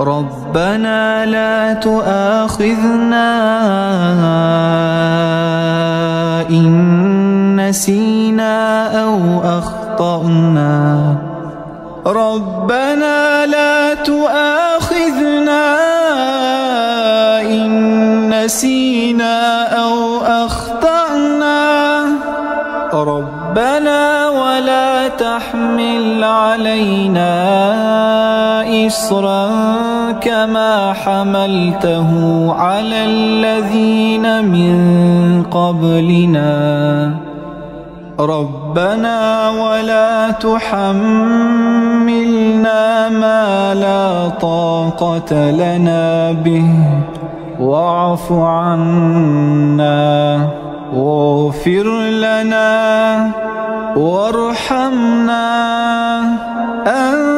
ربنا لا تؤاخذنا إن نسينا أو أخطأنا. ربنا لا تؤاخذنا إن نسينا أو أخطأنا. ربنا ولا تحمل علينا إصرا. كما حملته على الذين من قبلنا ربنا ولا تحملنا ما لا طاقة لنا به واعف عنا واغفر لنا وارحمنا أنت